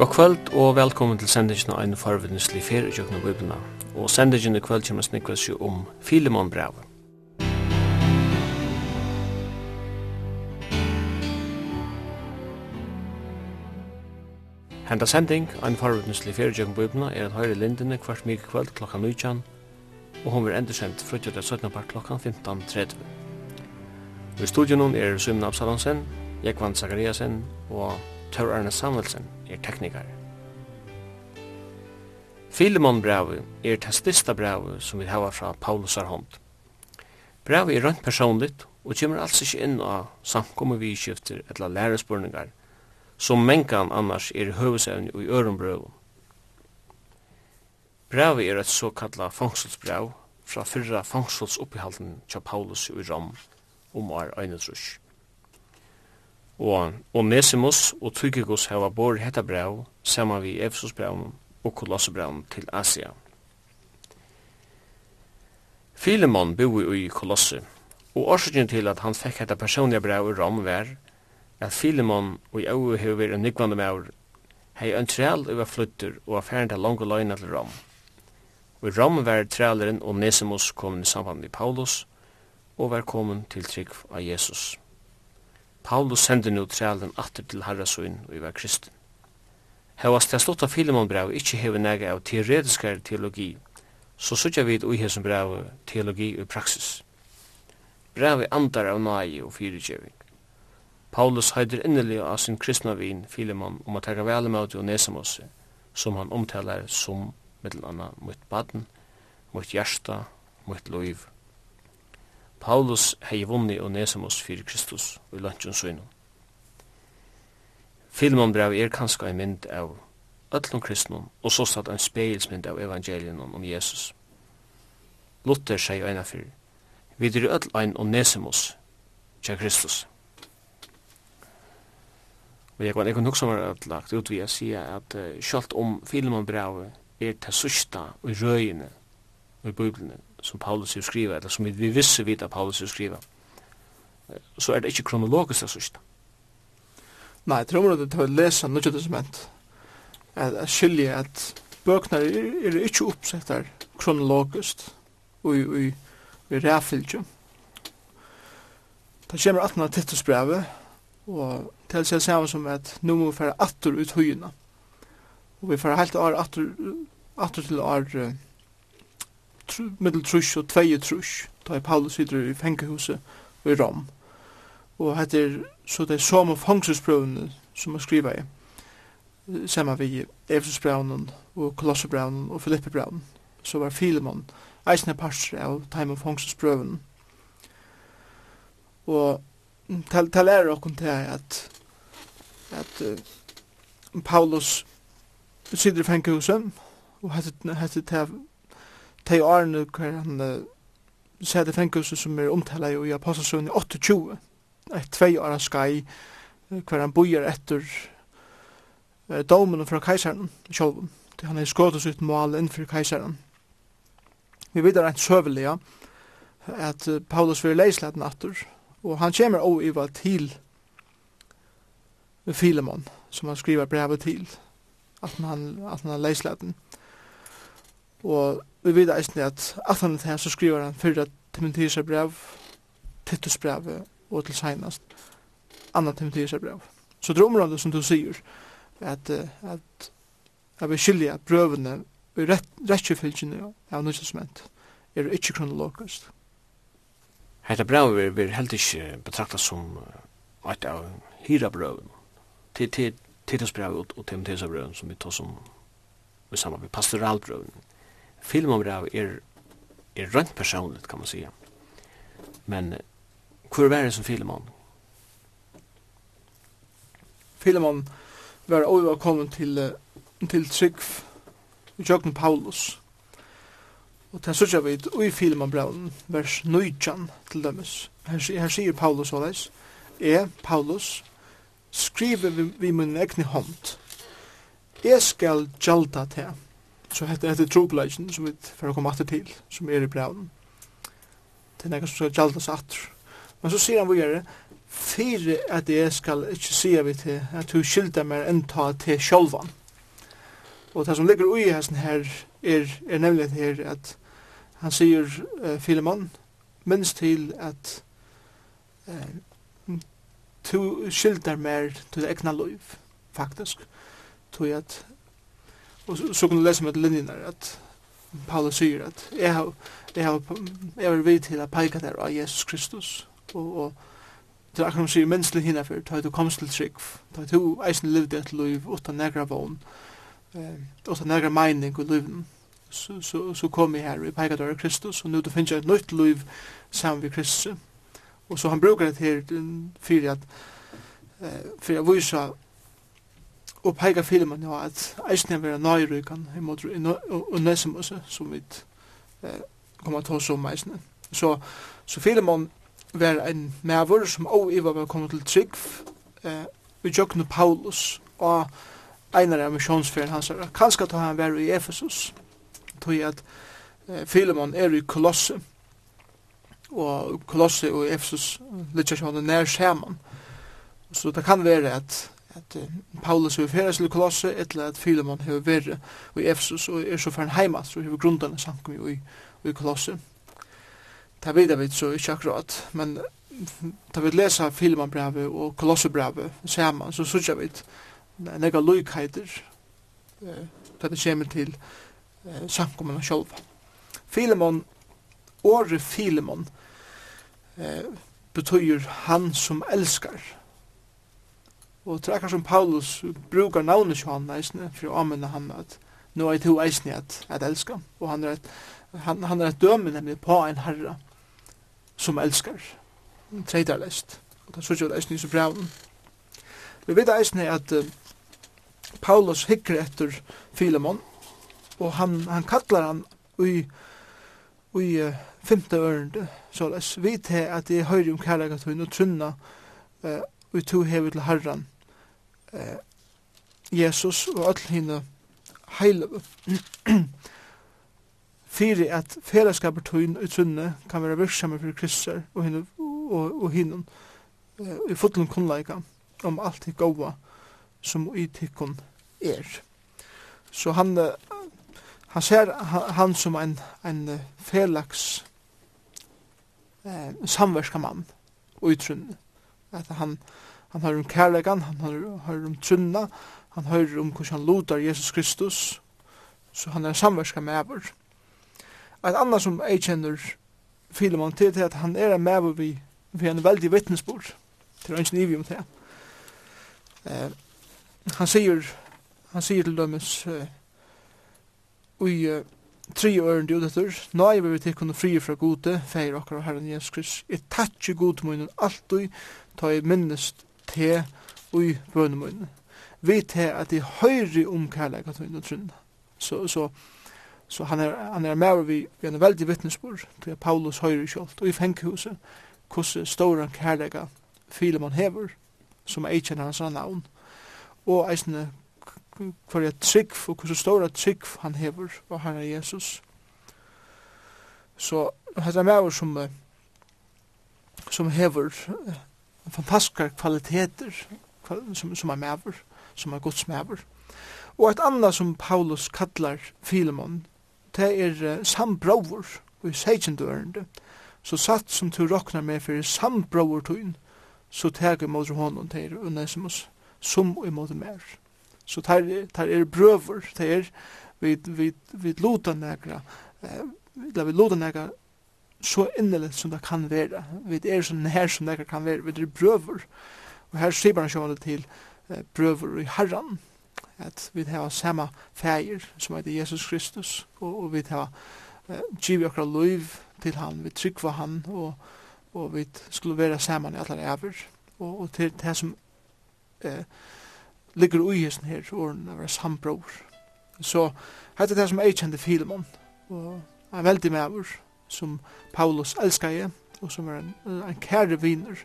God kvöld og velkommen til sendingen av en farvinneslig ferie i og. Og sendingen i kvöld kommer snikkes seg om Filemon brev. Henda sending av en farvinneslig ferie i kjøkken og er at høyre lindene kvart mye kvöld klokka 19 og hun vil endursendt fruttet av 17. part klokka 15.30. Og i studion er Symna Absalonsen, Jekvan Zakariasen og Tor Arne Samuelsen er teknikar. Filemon brevet er det største brevet som vi har fra Paulusar hånd. Brevet er rønt personligt og kommer altså ikke inn av samkommet vi skifter eller lærespørninger som mengan annars er høvesevne og i ørenbrøv. Brevet er et såkalla fangselsbrev fra fyrra fangselsoppbehalden til Paulus i Rom om år 1 og Onesimus og Tychicus hava bor hetta brev saman við brev og Kolossebrevnum til Asia. Filemon boi i Kolosse, og årsøkjen til at han fekk hetta personlige brev i Rom var at Filemon og i au hever en nykvande maur hei en træl over flytter og affæren til langt løgnet til Rom. Og i Rom var træleren Onesimus komin i samband med Paulus og var kommet til trygg av Jesus. Paulus sender nu trælen atter til Harrasøyn og i var kristen. Hevas til stått av Filemon brev ikkje hever nega av teoretiskar teologi, så sutja vid ui hesson brev teologi og praksis. Brevet andar av nai og fyrirgjeving. Paulus heider innelig av sin kristna vin Filemon om at tega vel imot og nesamosse, som han omtalar som, mittel anna, mot baden, mot hjärsta, mot loiv Paulus hei vunni Onesimus fyrir Kristus og i lantjun søgnum. Filmon brev er kanska ein mynd av öllum kristnum og så satt ein speilsmynd av evangelium om Jesus. Luther seg eina fyrir. Vi dyr öll ein Onesimus tja Kristus. Og jeg kan ikke nok som er lagt ut vi a sia at uh, sjalt om filmon brev er ta susta og røyene og i Bibelen som Paulus har skriva, eller som vi visste vidt at Paulus har skriva, så er det ikke kronologisk det sørste. Nei, jeg tror at det er å lese noe testament, at jeg skiljer at bøkene er, er ikke oppsett der kronologisk, og i, i, i ræfylgje. Det kommer at man har tittusbrevet, og til seg samme som at nå må vi fære atter ut høyene. Og vi fære helt år atter, atter til år uh, middel trus og tvei trus, da er Paulus sitter i fengehuset i Rom. Og hette er så det er som fangsesprøvene som han skriver i, samme vi Efesbraunen og Kolossebraunen og Filippebraunen, så var Filemon eisne parster av time of fangsesprøvene. Og tal tal er okkum til at at uh, Paulus sitter i fengehuset og hette hette de årene hver han uh, sier det fengelse som er omtala i Apostelsøen i 28, et tvei åra skai, hver han bojer etter uh, domen fra keiseren sjolven. til han er skådes ut mål innenfor keiseren. Vi vet rent søvelig, ja, at uh, Paulus vil leisleten atter, og han kommer også iva til Filemon, som han skriver brevet til, at han, at han er leisleten. Og vi vet eisen at at han er så skriver han fyrra Timotheus brev, Titus brev og til senast anna Timotheus brev. Så det er området som du sier at, at jeg vil skilja brøvene i rettjefylgjene av nødvendigment er det ikke kronologisk. Hetta brev er vi helt ikke betrakta som et av hyra brøven til Titus brev og Timotheus brev som vi tar som vi samar med pastoralbrøven filmomrav er, er rent personligt kan man säga. Men hur var det som filmon? Filmon var overkommen til, til Trygg i Jøgn Paulus. Og det sørger vi ut i filmen braun, vers 19 til dømes. Her, her sier Paulus åleis, er Paulus, skriver vi, vi min egne hånd. Jeg skal gjalda til Så hette hette trobladjen som vi får komme atter til, som er i brevnen. Det er nekka som skal gjaldas atter. Men så sier han vore, fyrir at jeg skal ikke sia vi til at du skylda mer enta til sjolvan. Og det som ligger ui hesten her er, er nemlig her at han sier uh, Filemon, minst til at uh, du skyldar mer til egna liv, faktisk. Tog at og så, så kunne du lese med linjen at Paulus sier at jeg har jeg har jeg har vidt til å peika der av Jesus Kristus. Og, og til akkurat man sier menneskelig hinna for da du komst til trygg da du eisen levde et liv utan negra vogn eh, utan negra meining i liven så, så, så kom jeg her i peika der av Kristus og nu du finner et nytt liv sammen med Kristus. Og så han brukar det her fyrir at eh, fyrir at vise og peikar filmen jo at eisne vera nøyrykan imot Onesimus, som vi eh, kommer til å om eisne. Så, så Filemon var en mæver som også iva var kommet til Trygg, eh, vi jøkne Paulus, og einar av missionsferien hans, kanskje ta han var i Efesus, tog at eh, Filemon er i Kolosse, og Kolosse og Efesus, litt kjøkne nær skjermann, Så det kan være at at Paulus hefur ferðast til Kolosse etla at Filemon hefur verið i Efesus og er så færen heima, så hefur grundarna sankum i, i Kolosse. Det vet vi så ikke akkurat men da vi lesa Filemon brevet og Kolosse brevet saman så sørger vi nega loikheiter da det kommer til sankumene sjolva Filemon året Filemon betyr han som elskar. Og til akkur som Paulus brukar navnet til han eisne, for å anmenne han at nå er to eisne at, at elska. Og han er et, han, han er et døme nemlig på en herre som elskar. Tredje lest. Og det er sånn eisne i brevnen. Vi vet eisne at uh, Paulus hikker etter Filemon, og han, han kallar han ui, ui uh, femte ørende, så les, vi til at jeg høyre om kærlighet og trunna uh, og to hever til herran eh, Jesus og all hina heiløve. Fyri at fellesskapet tøyn i tunne kan være virksamme for kristar og hinn og, og hinum i fullum kunnleika om alt det goa som i tikkun er. Så han, han ser han som en, en felags eh, samverskamann og utrunne. At han, han har om kærlegan, han har, har om trunna, han hører om hvordan han lotar Jesus Kristus, så han er samverska mæver. Et annet som jeg kjenner Filemon til er at han er med mæver vi, vi er en veldig vittnesbord, til han ikke om det. Eh, han sier, han sier til dømes, eh, ui, eh, tre øren du døtter, nå er vi til fri fra gode, feir okkar og herren Jesus Krist, jeg tatt jo god munnen alt du, ta i minnest te ui bønnemøyne. Vi te at de høyre om kærleika tøyne trunna. Så, så, så han er, han er med vi, vi er en veldig vittnesbord til Paulus høyre kjolt og i fenghuset hvordan stora kærleika Filemon hever som er ikkjenner hans navn og eisne hver er trygg og hvordan stora trygg han hever og han er Jesus. Så han er med som som hever fantastiska kvaliteter som, som er maver, som er Guds maver. Og et annet som Paulus kallar Filemon, det er uh, sambrovor, i seikjendørende, så satt som du råknar med for sambrover tøyn, så teg mot honom til Onesimus, som imot mer. Så der, der er brøver, der er vid, vid, vid lotan negra, eh, vi lotan negra så innelig som det kan være. Vi er så nær som det kan være. Vi er brøver. Og her sier man sjående til eh, brøver i herran. At vi har samme feir som heter Jesus Kristus. Og, og vi har eh, givet okra liv til han. Vi tryggva han. Og, og vi skulle være saman i alle æver. Og, og til det som eh, ligger ui hesten her, åren av sambror. Så hette det som jeg kjente Filemon. Og er veldig med som Paulus elskade og som er en, en kære viner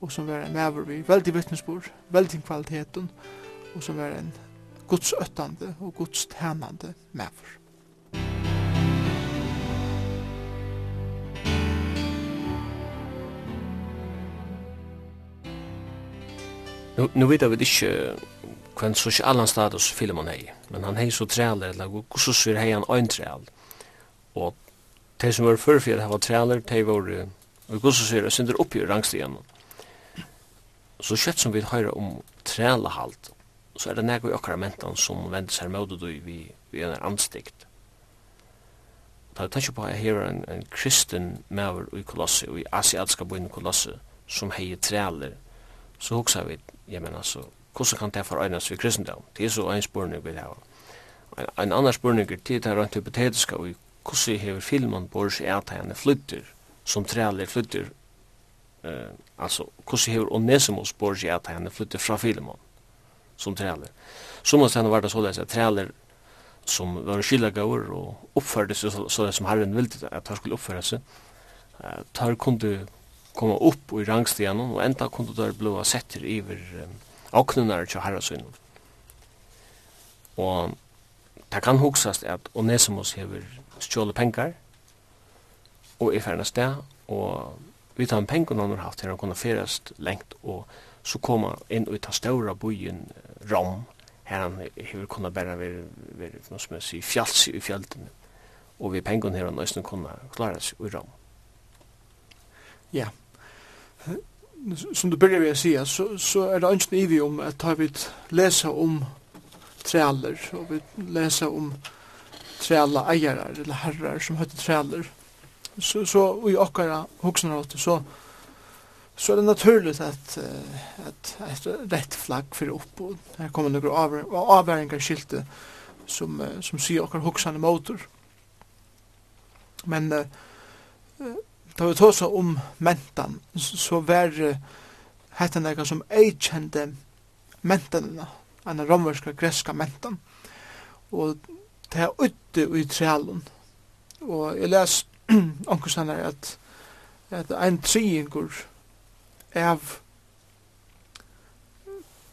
og som er en maver vi veldig vittnesbord, veldig kvaliteten og som er en godsøttande og godstænande mæver. Nu, nu vet vi ikke hva en status Filemon hei, men han hei så trealer, eller hvordan så hei han ein treal, og de som var förfjär hava trälar, de var, och gos och syra, synder upp i rangstigen. Så kött som vi hör om trälahalt, så är det nägo i okra mentan som vänder sig mot och vi, vi är anstikt. Ta jag tanke på att jag hör en, en kristen mäver i Kolosse, och i asiatiska boin i Kolosse, som hejer trälar, så hoksar vi, jag menar så, hvordan kan det foregnes ved kristendom? Det er så en spørning vi har. En, en annan spørning er til det rent hypotetiske i hvordan hever filmen bor seg at henne flytter, som trealer flytter, eh, altså, hvordan hever Onesimus bor seg at henne flytter fra filmen, som trealer. Så måste henne være det således at trealer som var skillagaver og oppførde seg så, således som Herren ville at han skulle oppføre seg, eh, tar kunde komma upp i rangstigen og enda kunde der blåa setter iver um, oknunar til herrasøynen. Og det kan huksast at Onesimus hever stjåle penger, og er ferdig sted, og vi tar en penger noen har haft her, han kunne fyrast lengt, og så koma inn og ta større byen Rom, her han har kunnet bare være, være noe som jeg sier, fjalls i fjeltene, og vi penger her han nøysen kunne klare seg i Rom. Ja, som du börjar med att säga så, så är det önskan i vi om att ta vi läsa om träller och vi läsa om træla eigarar eller herrar som høytte træler. Så, så i okkara hoksnaråte så så er det naturligt at at et rett flagg fyrir opp og her kommer nokre avværingar skilte som som sier okkar hoksande motor. Men da vi tås om mentan så var hette nekka som ei kjente mentanina, anna romverska greska mentan. Og det er ute i trælen. Og jeg les ankerstander at, at ein triingur av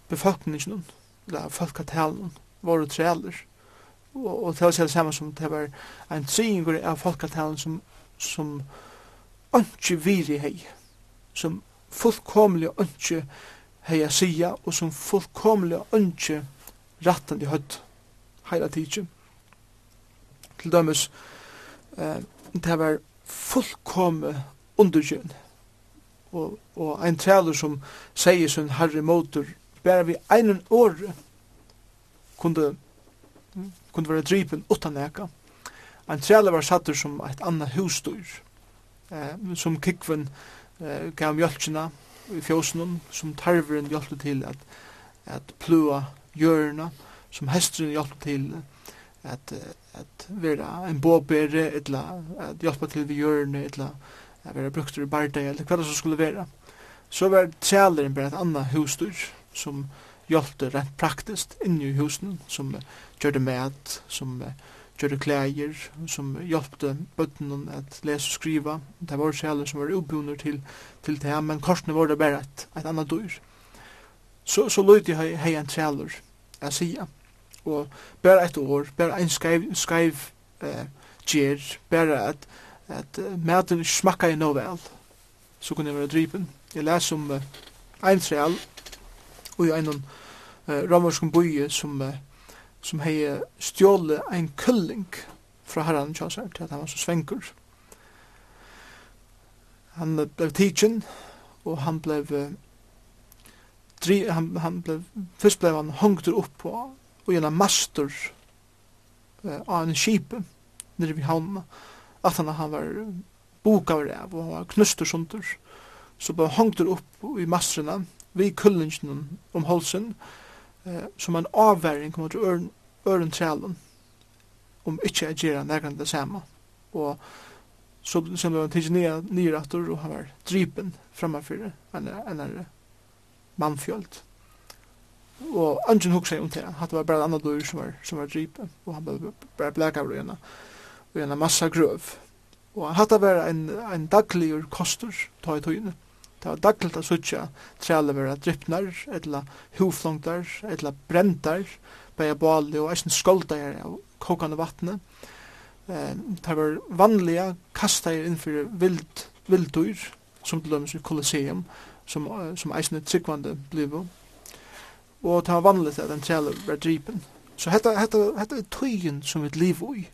befolkningen, eller folkatalen, våre trealer. Og, og det var selv samme som det var en triingur av folkatalen som, som ikke viri hei, som fullkomlig ikke hei a sia, og som fullkomlig ikke rattandi høtt, heila tidsjen til dømes, eh, det var fullkomme undergjøn. Og, og ein trealer som sier som herre motor, bare vi einen år kunde, kunde være drypen utan eka. Ein trealer var satt som eit anna husdyr, eh, som kikven eh, gav mjölkina i fjósnum, som tarveren hjelpte til at, at plua hjørna, som hestren hjelpte til at, at vera en båbere, etla at hjelpa til vi hjørne, etla at vera bruktur i bardeg, eller hva det skulle vera. Så var træleren bare et anna husdyr som hjelpte rent praktiskt inn i husen, som gjør det mat, som gjør det klæger, som hjelpte bøttene at lese og skriva. Det var træleren som var ubjoner til, til det men korsene var det bare et, et anna dyr. Så, så løyde jeg hei en træler, jeg sier, og bare et år, bare en skreiv, skreiv eh, gjer, bare at, at uh, maten smakka i novel, så kunne jeg være drypen. Jeg les om uh, ein treal, og i en uh, romersk boi som, uh, som hei stjåle ein kulling fra herran kjassar til at han var så svenkur. Han eh, blei tidsin, og han blei eh, Dri, han, han blev, først blev han hongtur upp på og gjennom master eh, av en kjipe nere ved havnene, at han, han var boka var av, og han var knuster sunder, så bare hongter opp i masterna, vi kullingen om halsen, eh, som en avværing kommer øren, øren trælen, om ikke jeg gjør nærkant det samme. Og så, som ble han tidsi nye, nye og han var drypen fremme enn en, en, mannfjølt og ungen hugsa om det. Hatt var bara en annan som var, som var dripen, og han blev bara bläkar och gärna, och massa grøv. Og hatt var en, en daglig kostur, ta i tøyne. Det var dagligt att sutja träle vera dripnar, etla huflångtar, etla brentar, bæja bali og eisen skoldar av kokande vatne. Det var vanliga kastar innfyrir vild, vilddyr, som til dømes i Colosseum, som, som eisen er tryggvande blivu og det var vanligt at en trailer var dripen. Så hetta hetta hetta er tøyen som vi lever i.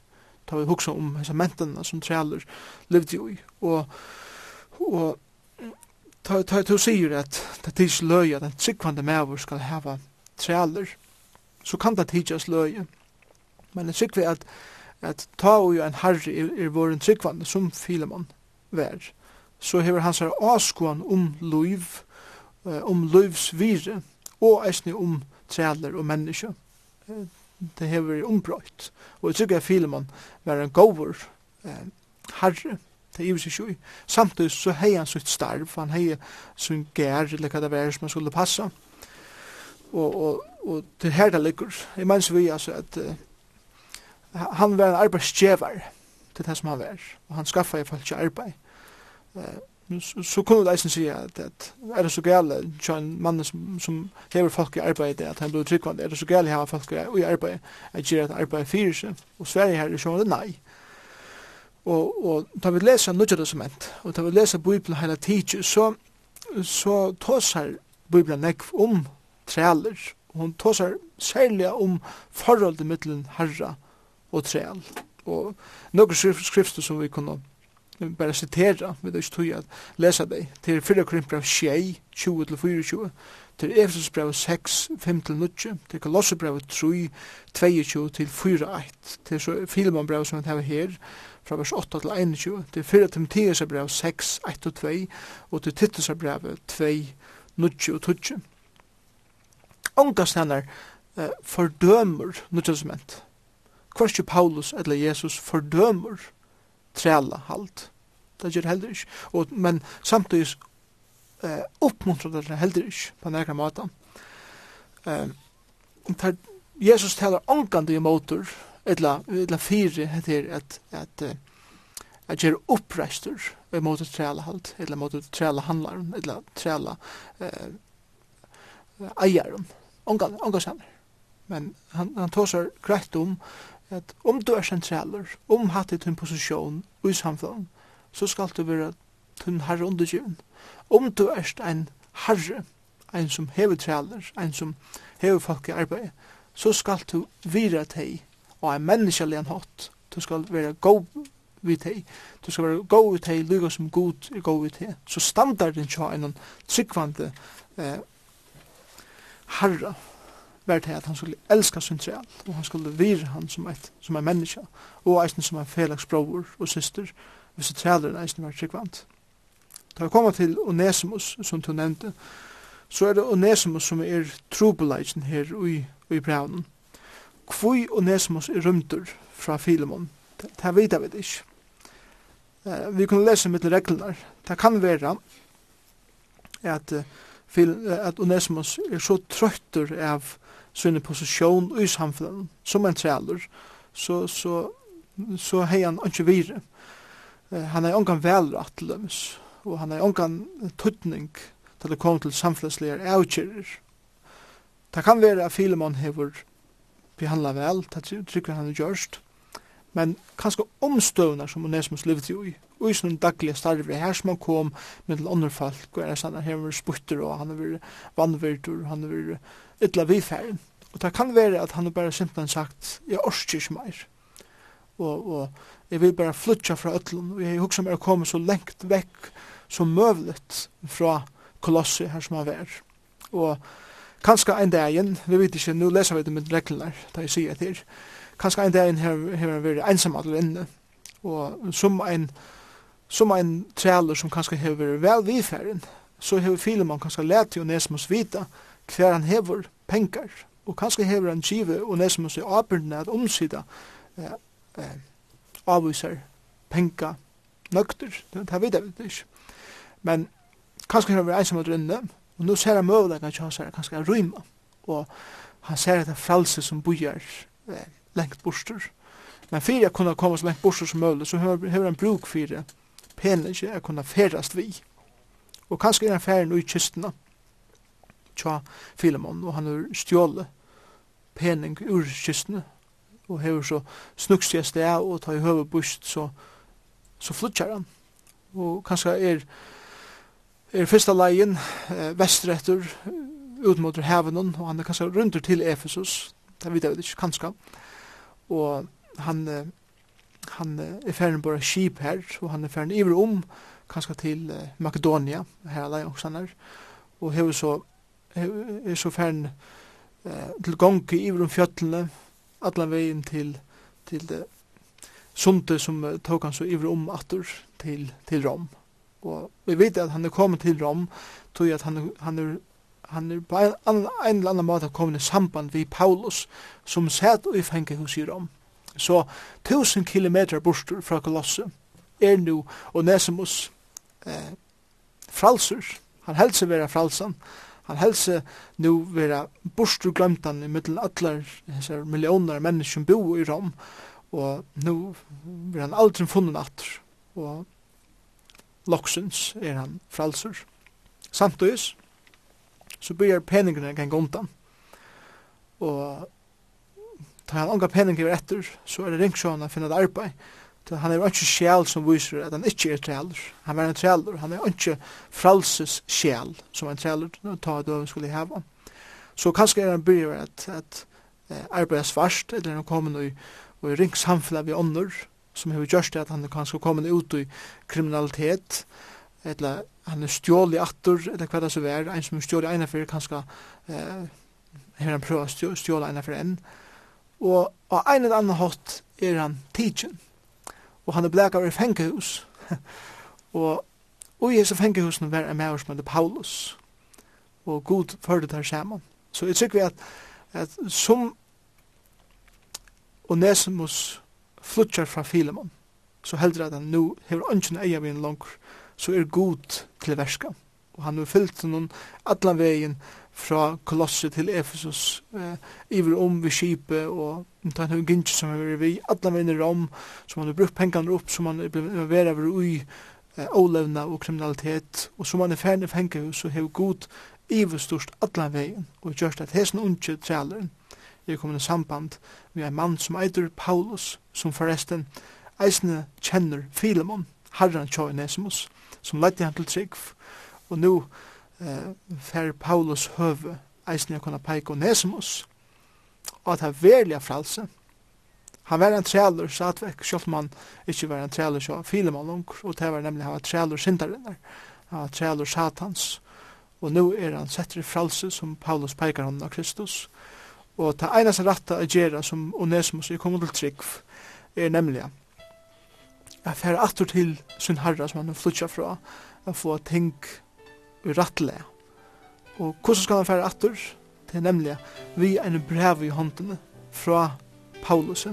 Da vi hugsa om disse mentene som trailer levde i. Og, og ta, ta, ta sier at det tids løye at en tryggvande maver skal hava trailer, så kan det tids løye. Men det tryggve at at ta og jo en harri er, er vår tryggvande som Filemon vær, så hever hans her avskåan om um, løyv, om um, løyvs vire, og eisne om træler og menneske. Det hever ombrøyt. Og jeg tykker at Filemon var en gåvor eh, herre, det er ikke i. Samtidig så hei han sitt starv, han hei sin gær, eller hva det var som han skulle passa. Og, og, og til her det ligger. Jeg mener vi altså at uh, han var en arbeidsgjevar til det som han var. Og han skaffa i fall ikke arbeid. Uh, så, så kunne du eisen si at, at er det så gale til en mann som, som hever folk i arbeid at han blir tryggvande, er det så gale hava folk i arbeid at gjør at arbeid fyrir seg? Og Sverige her er sånn nei. Og, og da vi leser Nudja Testament og da vi leser Bibelen hele tid så, så tåsar Bibelen nekv om træler og hun tåsar særlig om forholdet mittelen herra og træl. Og noen skrifter som vi kunne nu bara citera, vi då tog att läsa dig till 4 Korinthierbrev 6 20 till 24 til Efesosbrev 6, 5-9, til Kolosserbrev 3, 22 til 4, 1, til så Filemonbrev som vi har her, fra vers 8 til 21, til 4 Timotheusbrev 6, 1 og 2, og til Titusbrev 2, 9 og 20. Onga stender eh, fordømer Nyttelsement. Kvarst Paulus eller Jesus fordømer træla halt. Det gjør heller ikke. Og, men samtidig eh, oppmuntrer det heller ikke på nærkere måte. Eh, tar, Jesus taler ångande i motor, etla, etla fire heter at, at, at, at ger oppreistur i motor træla halt, etla motor træla handlaren, etla træla eh, eieren. Ångande, ångande Men han, han tar seg greit om at om du er sentraler, om hatt i tunn posisjon i samfunn, så skal du være tunn herre undergiven. Om du er en herre, en som hever traler, en som hever folk i arbeid, så skal du vira teg og en menneskelig en hatt. Du skal være god vid teg. Du skal være god vid teg, lyga som god er god vid teg. Så standarden tja en tryggvande eh, herre var det at han skulle elska sin treal, og han skulle vire han som et, som en menneske, og eisen som en felags bror og syster, hvis trealeren eisen var tryggvant. Da vi kommer til Onesimus, som du nevnte, så er det Onesimus som er trobeleisen her i, i brevnen. Kvoi Onesimus er rymter fra Filemon, det vet vi ikke. Uh, vi kunne lese mitt reglene. Det kan være at uh, at Onesimus er så trøytter av sin posisjon i samfunnet som en trealer, så, så, så hei han ikke vire. Han er ongan velratt til og han er ongan tuttning til å komme til samfunnslige avkjører. Det kan være at Filemon hever behandla vel, det trykker han gjørst, men kanskje omstøvna som Onesimus levde i, og i sånne daglige starver, her som han kom med til andre folk, og er sånn, her var sputter, og han var vannvirtur, han var ytla vifæren. Og det kan være at han har bare simpelthen sagt, jeg orsker ikke mer. Og, og jeg vil bare flytja fra ødlun, og jeg husker meg å komme så lengt vekk som møvlet fra kolossi her som han var. Og kanskje en dag igjen, vi vet ikke, nå leser vi det med reglene da jeg sier etter, kanskje en dag igjen her, her vært ensam alle inne, og som en, som en trealer som kanskje har vært vel vidfæren, så har Filemon kanskje lært jo Nesmos vita, hver han hever penger, og kanskje hever han kive og nesmus i abyrne at omsida eh, eh, avviser penka nøkter, det vet jeg vet ikke. Men kanskje hever han einsam at rynne, og nå ser han møvleggen at han ser kanskje han rymme, og han ser at det fralse som bojar eh, lengt borster. Men fyrir jeg kunne komme så lengt borster som møvleg, så hever han bruk fyrir penlig jeg kunne ferast vi. Og kanskje er han ferdig i kystene, tja Filemon, og han har stjålet pening ur kystene, og hever så snukst jeg sted, og tar i høve bust, så, så flytter han. Og kanskje er, er første leien eh, vestretter ut mot hevenen, og han er kanskje rundt til Efesus, det vet jeg ikke, kanskje. Og han, han er ferdig bare skip her, og han er ferdig iver om, kanskje til eh, Makedonia, her er leien også han er, og hever så er så fern eh, til gongi iver om fjöllene, alla vegin til, til det sunte som tok han så iver om attur til, til Rom. Og vi vet at han er kommet til Rom, tog at han, han er han er på en, en, en eller annan måte kommet i samband vi Paulus, som sæt og i fengehus i Rom. Så tusen kilometer bostur fra Kolosse er nu Onesimus eh, fralser. Han helser vera fralsan, han helse nu vera borstu glömtan i middel allar hessar millionar mennesker som bo i Rom og nu vera han aldri funnen atter og loksens er han fralser samtidig så byrjar peningene gang undan. Og ta han anga peningar etter så er det ringsjåan å finne et arbeid han er ikke sjæl som viser at han ikke er træler. Han er en træler. Han er ikke fralses sjæl som en træler ta døven skulle heva. Så kanskje er han byrger at, at arbeid svart, eller han kommer i, i ringssamfunnet vi ånder, som har gjort det at han kanskje kommer ut i kriminalitet, eller han er stjål i attor, eller hva det så er, en som er stjål i ene for, kanskje eh, har han prøvd å stjål i ene for en, og av en eller annen hatt er han teaching, og han er blekar i fengehus. og, og i hese fengehusen var en maver som heter Paulus, og god førde der saman. Så jeg tykker vi at, at som Onesimus flutjar fra Filemon, så heldur at han nu hever ønsken eia vi en langur, så er god til verska. Og han er fyllt noen allan vegin fra Kolosse til Efesus, eh, iver om vi kipe og ta en gynnsi som er vi, alle i Rom som han har brukt pengarna opp, som han er vera over eh, olevna og kriminalitet, og som han er færne fengehus, så har god iverstørst alle vegin og gjørst at hesen unge træleren, er kommet i samband med en mann som eitur Paulus, som forresten eisne kjenner Filemon, herren Tjøy Nesimus, som ledde han til trygg, og nu eh, fer Paulus høve eisen jeg kunne peike Onesimus og at han verlige fralse han var en trealer satvek, selv om han ikke var en trealer så filemann lunger og det var nemlig han var trealer syndarinnar. Han var trealer satans. Og nu er han setter i fralse som Paulus peikar honom av Kristus. Og det eneste rette å gjøre som Onesimus er kommet til trygg er nemlig Jeg fer atur til sin herra som han er flytja fra at få ting i rattle. Og hvordan skal han fære atter? Det er nemlig vi er en brev i håndene fra Paulus.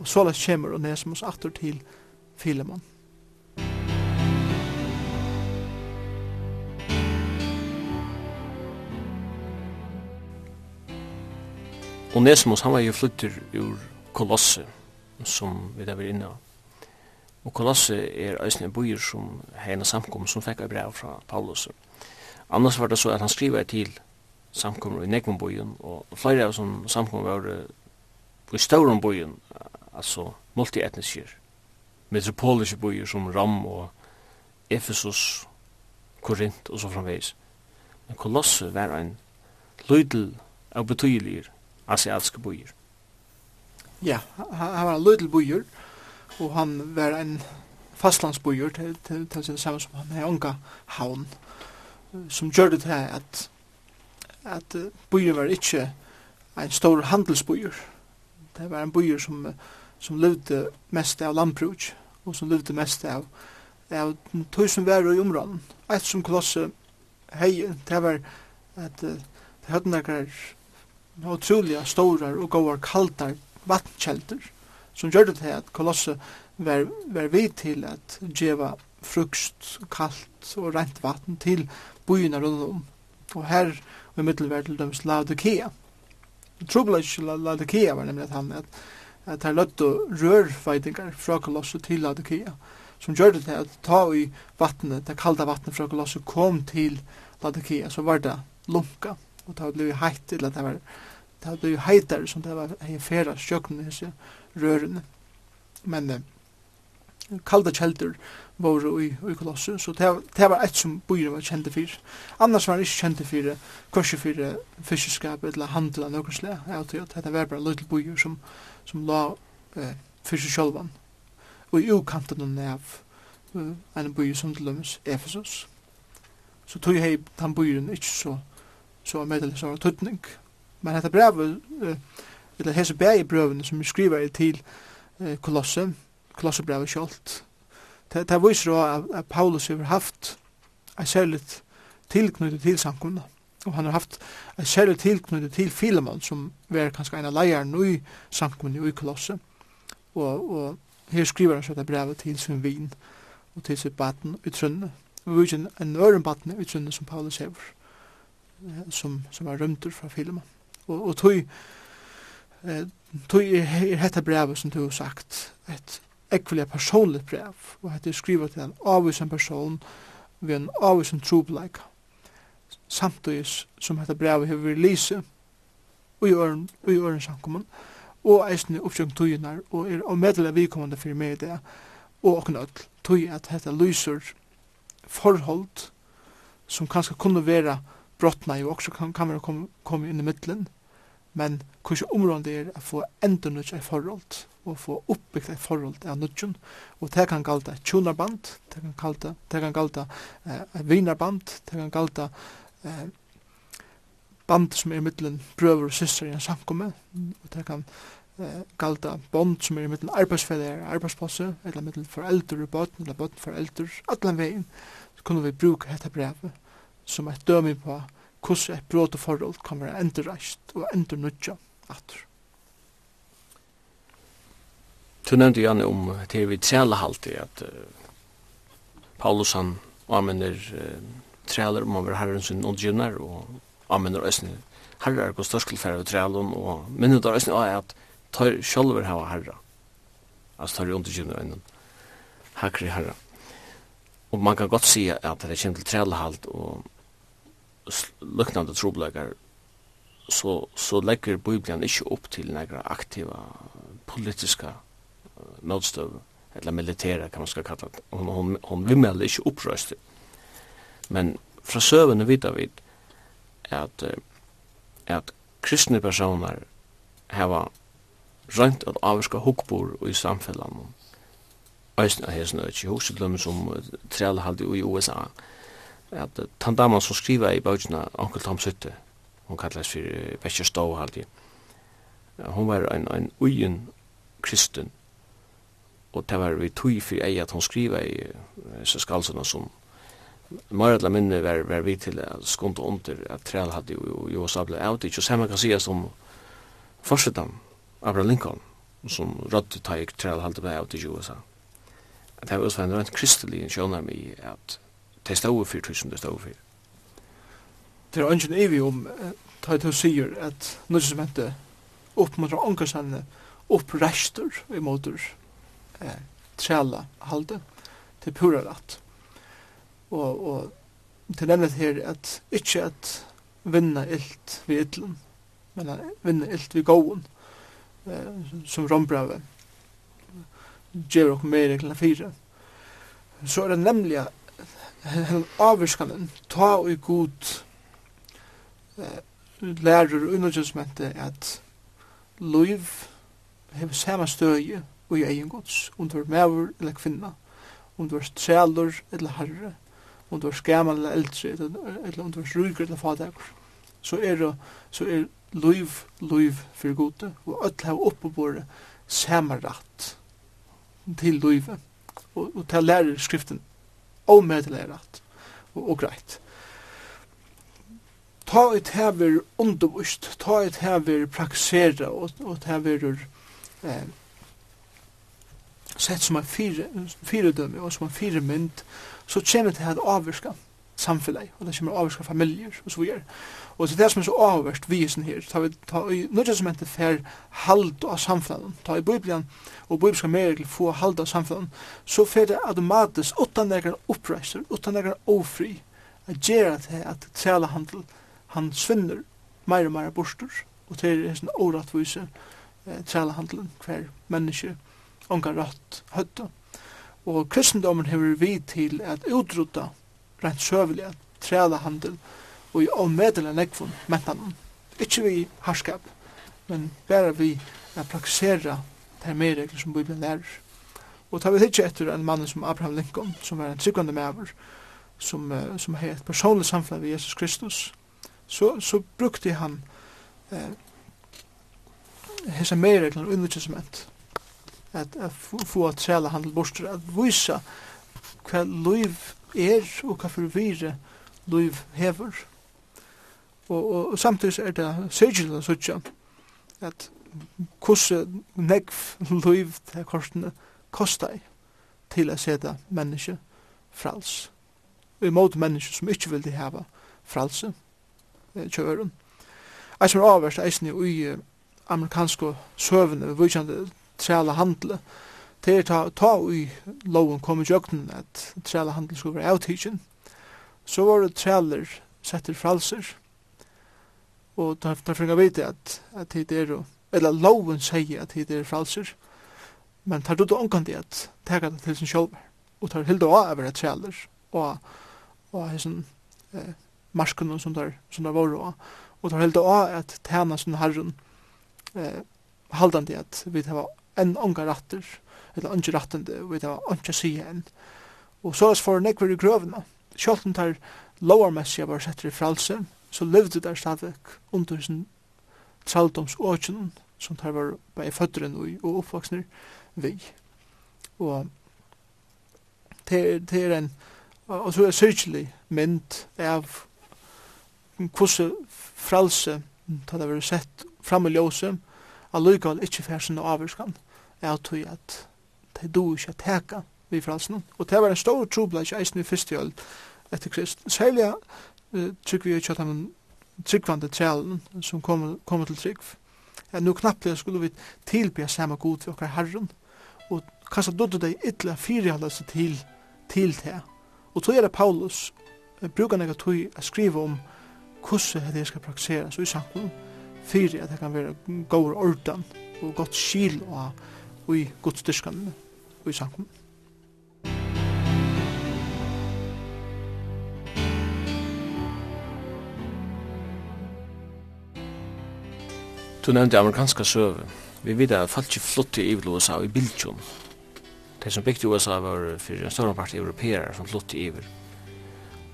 Og så lest kommer Onesimus atter til Filemon. Onesimus, han var jo flyttur ur Kolosse, som vi der var inne av Og Kolosse er eisne byer som heina samkom som fekk brev fra Paulus. Annars var det så at han skriva til samkom i Negmon byen, og flere av som samkom var i Stauron byen, altså multietniske, metropoliske byer som Ram og Ephesus, Korint og så framveis. Men Kolosse var ein lydel av betydelige asiatiske byer. Ja, han var en lydel byer, og og han var en fastlandsbojur til, til, til sin samme som han er unga haun som gjør det til at, at bojur var ikkje en stor handelsbojur. Det var en bojur som, som levde mest av landbruk, og som levde mest av, av tog som var i områden. Et som kolosse hei, det var at det hadde noen utrolig stora og gåar kaldar vatnkjelder, som gjør det til at kolosse var, var vi til at djeva frukst, kalt og rent vatten til byene rundt om. Og her i middelverd til dømes Laodikea. Trubla ikke Laodikea var nemlig at han at, at her løtt og rørfeitingar fra kolosse til Laodikea som gjør det til at ta i vattnet, det kalda vattnet fra kolosse kom til Laodikea, så var det lunka og det ble heit til at det var det jo heitare som det var hei færa sjøkken i rørene. Men eh, kalda kjelder var i, i kolossu, så det, det var et som bøyre var kjente for. Annars var det ikke kjente for korset for fiskeskap eller handel av noen slag. Jeg tror at det var bare liten bøyre som, som la eh, fiske. Og i ukanten av uh, en bøyre som til dømes Efesos. Så tog jeg den bøyren ikke så, så medelig så tøtning. Men dette brevet uh, eller hese bæg brøvene som skriver til eh, Kolosse, Kolossebrevet kjolt. Det, det viser at, at Paulus har haft en særlig tilknyttet til samkomna. Og han har haft en særlig tilknyttet til Filemon, som var kanskje en av leierne i samkomna i Kolosse. Og, og her skriver han sånn brevet til sin vin og til sitt baten i Trønne. Og vi viser en øren baten i Trønne som Paulus hever, som, som er rømter fra Filemon. Og, og tog tog er hette brevet som du har sagt, et ekvelig personligt brev, og hette det skrivet til en avvisen person ved en avvisen trobleik, samtidig som hette brevet har vært lise, og i øren, og i øren samkommun, og eisne oppsjøkken tøyene, og er avmedelig vidkommende for meg det, og okkur ødel, tøy at hette lyser forhold som kanskje kunne være brottna, og også kan, kan være komme kom inn i middelen, men hvordan området er å få enda nødt i forhold, og få oppbygd et forhold av nødtjen, og det kan kalde tjonarband, det kan kalde, det kan kalde eh, vinarband, det kan kalde eh, band som er i middelen brøver og syster i en samkomme, og det kan eh, galda bond som er i middelen arbeidsfeller og arbeidsplasse, eller middelen foreldre og bøten, eller bøten foreldre, alle veien, så kunne vi bruke dette brevet som et dømi på hvordan et bråd og forhold kommer å endre reist og endre nødja atter. Du nevnte, Janne, om det vi træla halte, at uh, Paulus han anvender uh, træler om han var herren sin ondgjønner, og anvender òsne herrer og størskelfærre av trælum, og minnet av òsne er at tar sjolver hava herra, altså tar ondgjønner enn hakri herra. Og man kan godt si at det er kjent til trælahalt, og luknande trobleikar så, så legger Bibelen ikke opp til negra aktiva politiska uh, eller militæra kan man skal kalla det. Hon, hon, hon vimmelde ikke opprøst. Men fra søvende vita vi at, at kristne personer heva rønt at avska hukbor i samfellan. Øysen er hesnøy, hos som trælhaldi i USA, at tann daman som skriva i bøkina Onkel Tom Sutte, hon kallast fyrir Bekker Stov haldi. Hon var ein ein uyen kristen. Og det var vi tog fyrir ei at hon skriva i så skalsuna som Mörla minne var, var vi til at skont og under at træl hadde jo jo sabla out ikke, og samme kan sies om forsetan Abraham Lincoln som rødde i træl hadde blei out i USA. Det var også en rent kristelig sjånarmi at det stod for tusen det stod for. Det er ønsken evig om ta til å sier at noe som heter oppmuntra ångarsene opprester i måter eh, træla halde til pura rett. Og, og til denne her at ikke at vinna illt vi illen, men at vinna illt vi gåen, eh, som rombrave, gjør ok meir i fire. Så er det nemlig at hennan avvirskanen, ta og god eh, lærer og undergjøsmente at liv hever samme støye og i egen gods, om du er maver eller kvinna, om du er trælur eller herre, om du er skamal eller eldre, eller om du er ryger eller fadegur, så er det så er liv, liv for gode, og öll hef oppebore samme rett til livet, og, og til lærer skriften omedelig rett og, og greit. Ta et hever undervist, ta et hever praksera og, og et hever eh, sett som en fire, fire dømme og som en fire mynd, så kommer det her avvirskant samfunnet, og det kommer avvirka familier og så videre. Og det er det som er så avvirkt vi sin her, ta vi ta i nødvendig som heter fer hald av samfunnet, ta i Bibelen og bibelska merkel få hald av samfunnet, så fer det automatisk utan nekker oppreiser, utan nekker ofri, at gjerra til at tala handel, han svinner meir og meir borster, og til er sånn åratvise eh, tala handelen, hver menneske, ongar rætt høtta. Og kristendommen hever vi til at utrota rent søvelig træla handel og i omvedelig nekvun mentan ikkje vi harskap men bare vi at praktisera de medregler som Bibelen lærer og tar vi hitje etter en mann som Abraham Lincoln som var en tryggvande mever som, uh, som har et personlig samfunn ved Jesus Kristus så, så brukte han eh, hese medregler og underkjensment at, at få, få at træla handel bort at vise hva liv er og hva for vire liv hever. Og, og, og samtidig er det sørgjelig å sørge at hvordan negv liv til korsene kostar til å sette menneske frals. Og måte menneske som ikke vil de hava fralse kjøren. Eisen er avverst eisen i amerikanske søvende, vi vitsjande trela handle, det er ta, ta i loven kom i jøkken at trælehandel skulle være avtidgen. Så var det træler setter fralser. Og da, da finner vite at, at det er, eller loven sier at det er fralser. Men tar du da omkant i at tega det til sin sjolver. Og tar hilda av over et træler og, og hessen eh, marskunnen som der, som der var og og tar hilda av at tæna sin herren eh, haldandi at vi tar enn ongar ratter eller andre rettende, og det var ikke sige enn. Og så er for nekver i grøvene. Selv tar det er lovarmessig var sett i fralse, så levde der stadigvæk under sin traldomsåkjen, som tar var bare fødderen og oppvaksner vi. Og det er en, og så er syrkelig mynd av hvordan fralse, tar det var sett fram i ljøse, allukal ikke færsen og avvurskan, er at du ikke teka vi fralsen. Og det var en stor trobladj eisen i første jøl etter Krist. Særlig trygg vi ikke at han tryggvande trælen som kommer kom til trygg. Ja, nu knapplega skulle vi tilbya samme god til okkar herren. Og kassa dodde deg ytla fyrirhalda seg til til det. Og tog er det Paulus brukar nega tog a skriva om hvordan det skal praktiseras i samfunn fyrir at det kan være gaur ordan og godt skil og i godstyrkanene i sangen. Du nevnte amerikanska søve. Vi vet at folk flott i USA i Biltjon. De som bygde USA var for en større part europeere som flott i Ivel.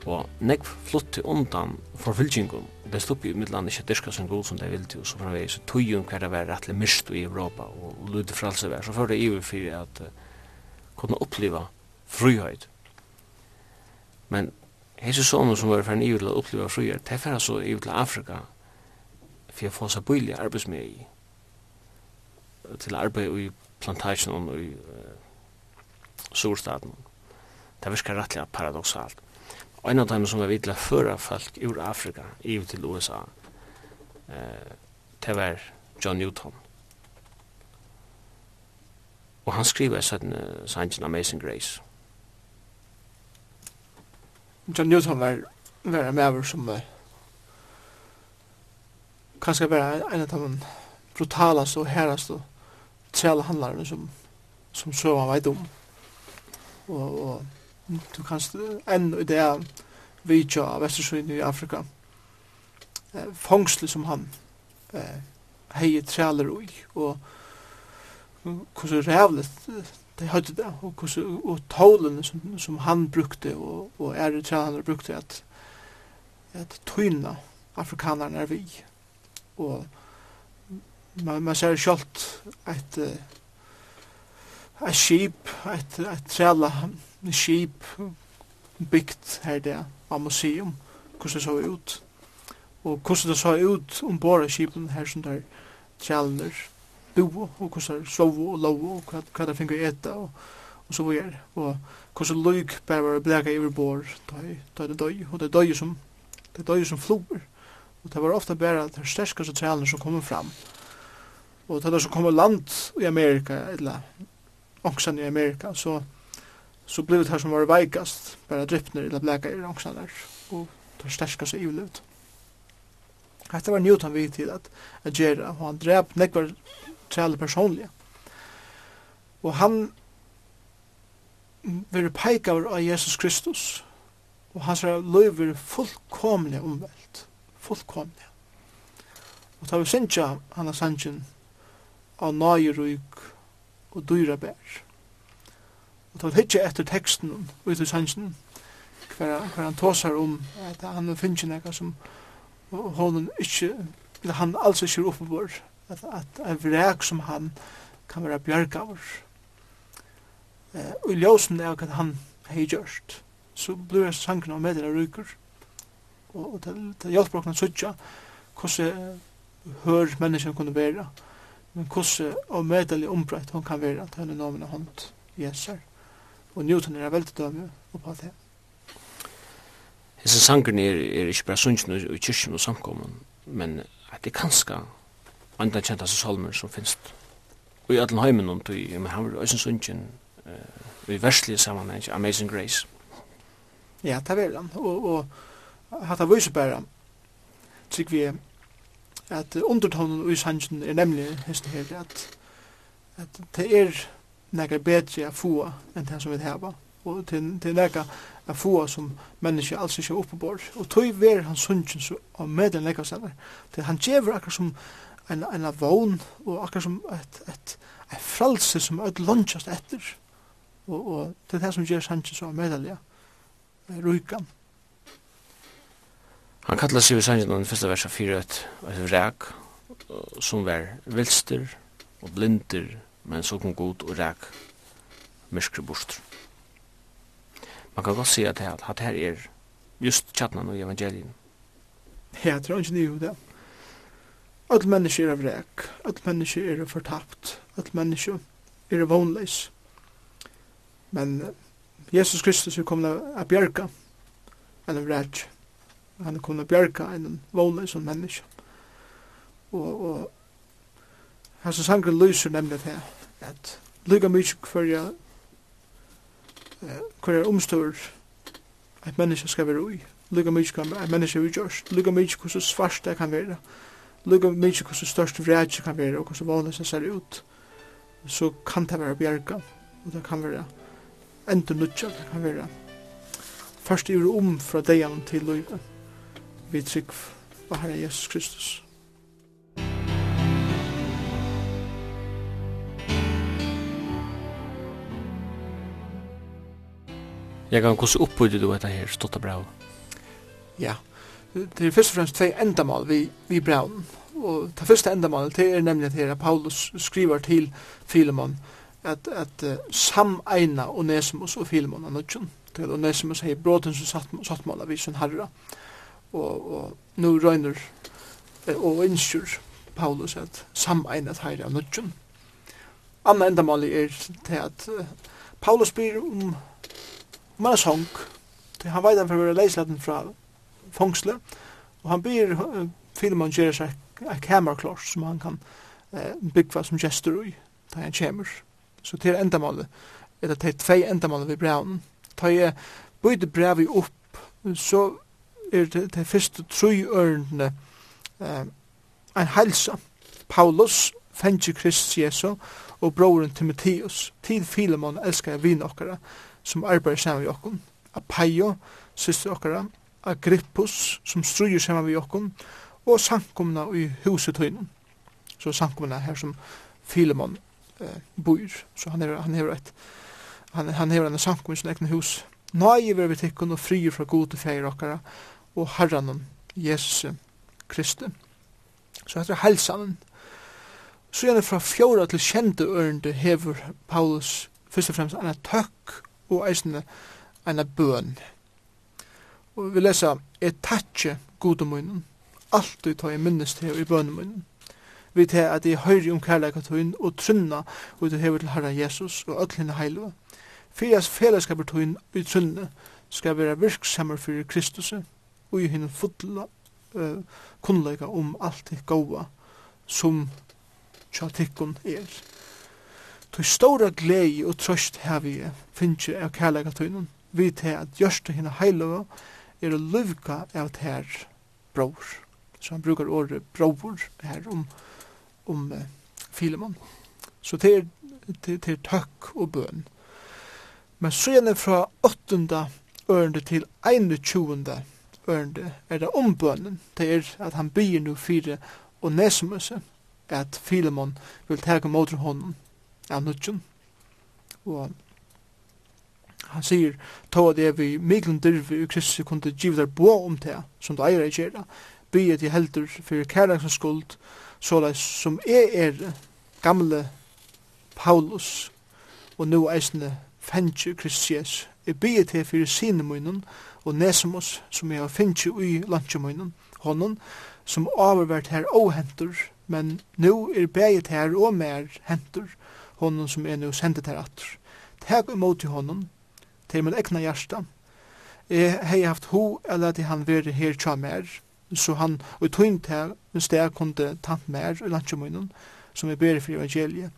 Og nekv flutte undan forfylgjengum. Det stod i midtlandet ikke dyrka som god som det vildi, til. så fra vi så tog jo hver det var rettelig mist i Europa, og lydde fralse vær. Så fyrir det iver fyrir at uh, kunne oppleva frihet. Men hese sånne som var ferdig ivel å oppleva frihet, det er ferdig så ivel til Afrika, for jeg får seg bøylig arbeidsmed i, til arbeid i plantasjon og i uh, storstaden. Det virker rettelig paradoxalt. Og en av dem som var vidla føra folk ur Afrika, ivel til USA, uh, det var John Newton. Og han skriver sånn uh, sangen Amazing Grace. John Newton var, var en maver som uh, kanskje var en av de brutalaste og herraste og trelle handlarene som, som søvann veit om. Og, og du kan enn i det vidtja av Vestersøyne i Afrika eh, fangsle som han eh, heier trealer ui og hvordan rævligt de hadde det, og, hvordan, og tålene som, som han brukte, og, og ære trenerne brukte, at, at tyna afrikanerne er vi. Og man, man ser selv et, et skip, et, et trela skip bygd her det av museum, hvordan det så ut. Og hvordan det så ut om av skipen her som der trelene bo, og hvordan sove og lov og hva, hva det finner etta, og, og så videre. Og hvordan lyk bare var bleka i bor, da er det døy, og det er døy som, det er døy som floer. Og det var ofte bare de sterskaste trælene som kommer fram. Og det er som kommer land i Amerika, eller ångsan i Amerika, så, så blev det her som var veikast, bare drypner eller bleka i ångsan der, og de i livet. Hetta var Newton við til at at gera og han drep nekvar Trelle personlig. Og han verður peikaver av Jesus Kristus og hans løy verður fullkomlig omvelt. Fullkomlig. Og ta vi sinja hana Sanchen av nøyerug og dyra bær. Og ta vi hitja etter teksten ut i Sanchen hver, hver han tåsar om at han finnes nekka som honom ikkje, han alls ikkje er oppe at, at en vrek som han kan være bjørgaver. Eh, og i ljósen er at han hei gjørst, så blir jeg sangen av medien av ryker. Og, og det, det hjelper åkna suttja hvordan hør menneskene kunne være, men hvordan og medelig ombreit hun kan være til henne nomen av hånd jeser. Og Newton er veldig dømme oppa det. Hesse sangen er, er ikke bare sunnkjen i kyrkjen og samkommen, men at det kanskje andan kjenta seg salmer som finst. Og i allan heimen om tog, men han var òsens ungen, og i verslige sammanheng, Amazing Grace. Ja, det var han, og, og hatt av vise bæra, trygg vi at undertonen i sangen er nemlig hest her, at, at det er nekka bedre a få enn det som vi heva, og til, til nekka a få som menneske alls ikke oppebord, og tog ver han sangen så av medel nekka stedar, til han djever akkur som en, en vogn, og akkurat som et, et, et fralse som er lunchast etter. Og, og det er det som gjør Sanchez så medelig, rykan. Han kallar sig vid Sanchez den første versen fyrir et, et ræk, som var vilster og blinder, men så kom god og ræk myskre bostr. Man kan godt si at, at, her er just tjatnan og evangelien. Ja, det er ikke nye det. Öll mennesker er vrek, öll mennesker er fortapt, öll mennesker er vonleis. Men Jesus Kristus er kommet av bjerga enn vrek. Han er kommet av bjerga enn vonleis som mennesker. Og, og hans sanger lyser nemlig til at lyga mykje hverja hverja omstår at mennesker skal være ui. Lyga mykje hver mennesker er utgjørst. Lyga mykje hver så svart det kan være. Lyga lukka mykje hvordan størst vrætje kan være, og hvordan vanlig ser ut, så kan det være bjerga, og det kan være enda nutja, det kan være først i om fra deian til løyga, vi trygg på Herre Jesus Kristus. Jeg kan hvordan oppbudde du etter her, stått og bra? Ja, det er først og fremst tvei endamal vi, vi braun. Og det første endamal det er nemlig at her Paulus skriver til Filemon at, at uh, sameina Onesimus og Filemon av nødgjøn. Til Onesimus hei bråten som satt, satt mål av visen herra. Og, og nå røyner og innskjur Paulus at sameina herra av nødgjøn. Anna endamal er til at uh, Paulus byr om om han er sång. Han veit han for å være leislaten fra fångsle, og han ber Filemon gjøre seg et kamerklart som han kan eh, bygge som gestor i, da han kommer. Så til endamålet, eller til tvei endamålet ved brevnen, da jeg bøyde brevet opp, så er det til første tre ørene eh, en helsa. Paulus, fengi Krist Jesu, og broren Timotheus, til Filemon elskar vi okkara, som arbeider sammen med okkon, Apaio, syster okkara, Agrippus som strøyer saman vi okkom og sankumna i huset høynum så sankumna her som Filemon eh, bor så han er, han er et han, han er ein sankum i sin hus nei vi tikkun og frier fra gode feir okkara og herranen Jesus Kristi. Så heter helsan så gjerne fra fjóra til kjente ørende hever Paulus først og fremst anna tøkk og eisne anna bøn. Og vi lesa, jeg takkje godemunnen, alltid ta i minnes til i bønemunnen. Vi tar at jeg høyre om kærleikatøyen og trunna ut og hever til Herre Jesus og öll henne heilva. Fyrias fellesskapetøyen i trunne skal være virksammer fyrir Kristus og i henne fotla uh, kunnleika om alt det gåa som tjatikkun er. Tu stóra glei og trøst hevi finnje av kærleikatøyen vi tar at gjørste henne heilva er å løvka av her bror. Så han brukar året bror her om, om uh, Filemon. Så det er, det, det er takk og bøn. Men så gjerne fra 8. ørende til 21. ørende er det om bønnen. Det er at han byr nu fire og nesmøse at Filemon vil tega mot honom av nudgen. Og Han sier, ta at det er vi myklen dyrvi i Kristi kunde giv der bo om det, som du eier i kjera, bygge til heldur fyrir kærlagsens skuld, såleis som er er gamle Paulus, og nu eisne fengi Kristi Jesus, jeg bygge til fyrir sine munnen, og Nesemos, som jeg fengi ui lantje munnen honom, som avvervært her hentur, men nu er bæget her og mer hentur, honom som er nu sendet her atur. Teg imot i honom, til min egna hjärsta. Jeg hei haft ho eller at han veri her tja mer, så han og tøynt her, en steg kunde tant mer i landtjemunnen, som er beri for evangeliet.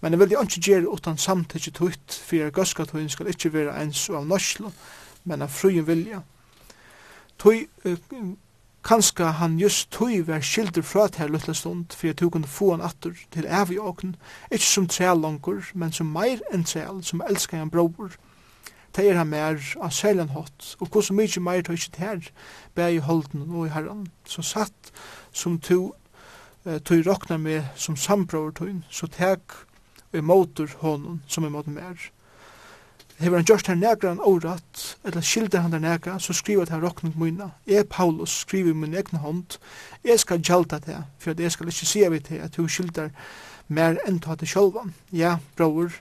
Men jeg vil ikke gjøre utan samtidig tøyt, for jeg gøska tøyn skal ikke være ens av norslo, men av frugen vilja. Tøy, uh, kanska han just tøy var skildur fra til her luttla stund, for jeg tog kunne få han atur til evig åken, ikke som træl langer, men som meir enn træl, som elskar han brobor, det er han mer av selen hot, og hos mykje meir tar ikke det her, bare i holden og i herran, så satt som to, eh, to rokna med som sambror tøyn, så tek og motor honom som emotor mer. Hever han gjørst her negra han året, eller skilder han der negra, så skriver han her råkning mynda. Jeg, Paulus, skriver i min egna hånd, jeg skal gjelda det, for jeg skal ikke si av det, at du skilder mer enn ta til sjølvan. Ja, bror,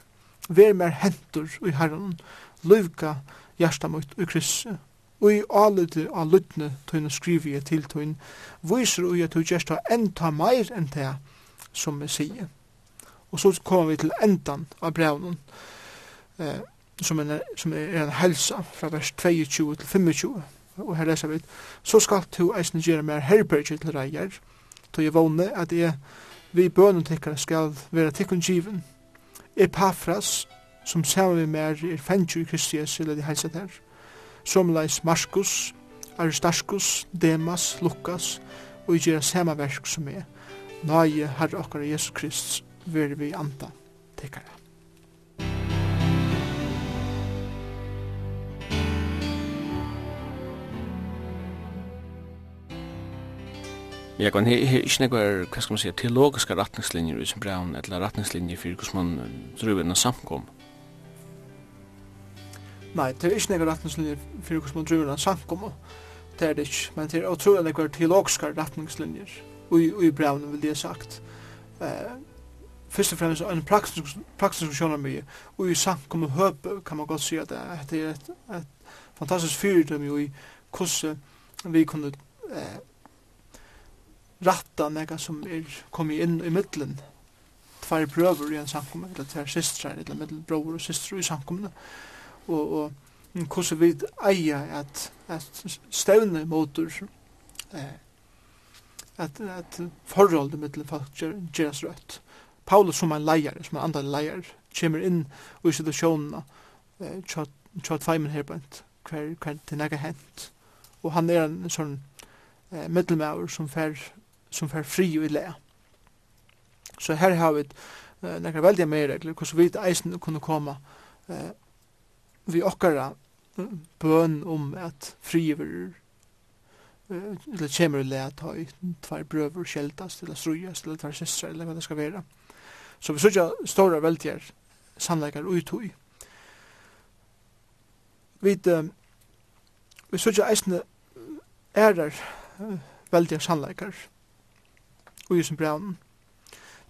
vær mer hentur i herren, løyvka hjärsta mot i krisse. Og i alite av lytne tøyne skriver jeg til tøyne, viser ui at du gjerst har enda meir enn det som vi sier. Og så kommer vi til endan av brevnen, eh, som, er, som er en helsa fra vers 22 til 25. Og her leser vi, så skal du eisen gjøre mer herberger til reier, til jeg vågne at jeg vi bønnen tikkere skal være tikkun given. Epafras, som sammen vi mer er fengt i Kristi Jesu, eller de heilsa der. Som leis Markus, Aristarkus, Demas, Lukas, og i samme saman verk som er. Nøye Herre okkar Jesu Krist, vil vi anda tekara. Ja, kan he he ich nekvar, hva skal man seia, teologiska retningslinjer i sin braun, eller retningslinjer for hos man drøyver samkom. Nei, det er ikke nekker retningslinjer for hvordan man driver en samkommer. Det er det ikke, men det er utrolig nekker teologiske retningslinjer. Og i brevene vil det sagt. Uh, først og fremst en praktisk, praktisk sjønnermye, og i samkommer høpe kan man godt si at det er et, et fantastisk fyrdømme i hvordan vi kunne uh, ratta nega som er kommet inn i middelen tvær prøver i en samkommer, eller tvær systrar, eller middelen bror og systrar i samkommerne. Eh, og, og hvordan vi eier at, at stevne motor eh, at, at forholdet mittel folk gjøres rødt. Paulus som en leier, som en andre leier, kommer inn i situasjonene eh, tja tveimen her bænt hver, hver til nega hent. Og han er en sånn eh, middelmauer som fer, som fer fri og i le. Så her har vi eh, nekra veldig mer regler, hvordan vi eisen kunne komme eh, vi okkara bøn om at friver eller kjemur le at ha tvær brøver sjeldast eller strujas eller tvær sysra eller hva det skal være. Så vi sørja stora veltjer sannleikar ui tui. Vi vi sørja eisne ærar veltjer sannleikar ui som braun.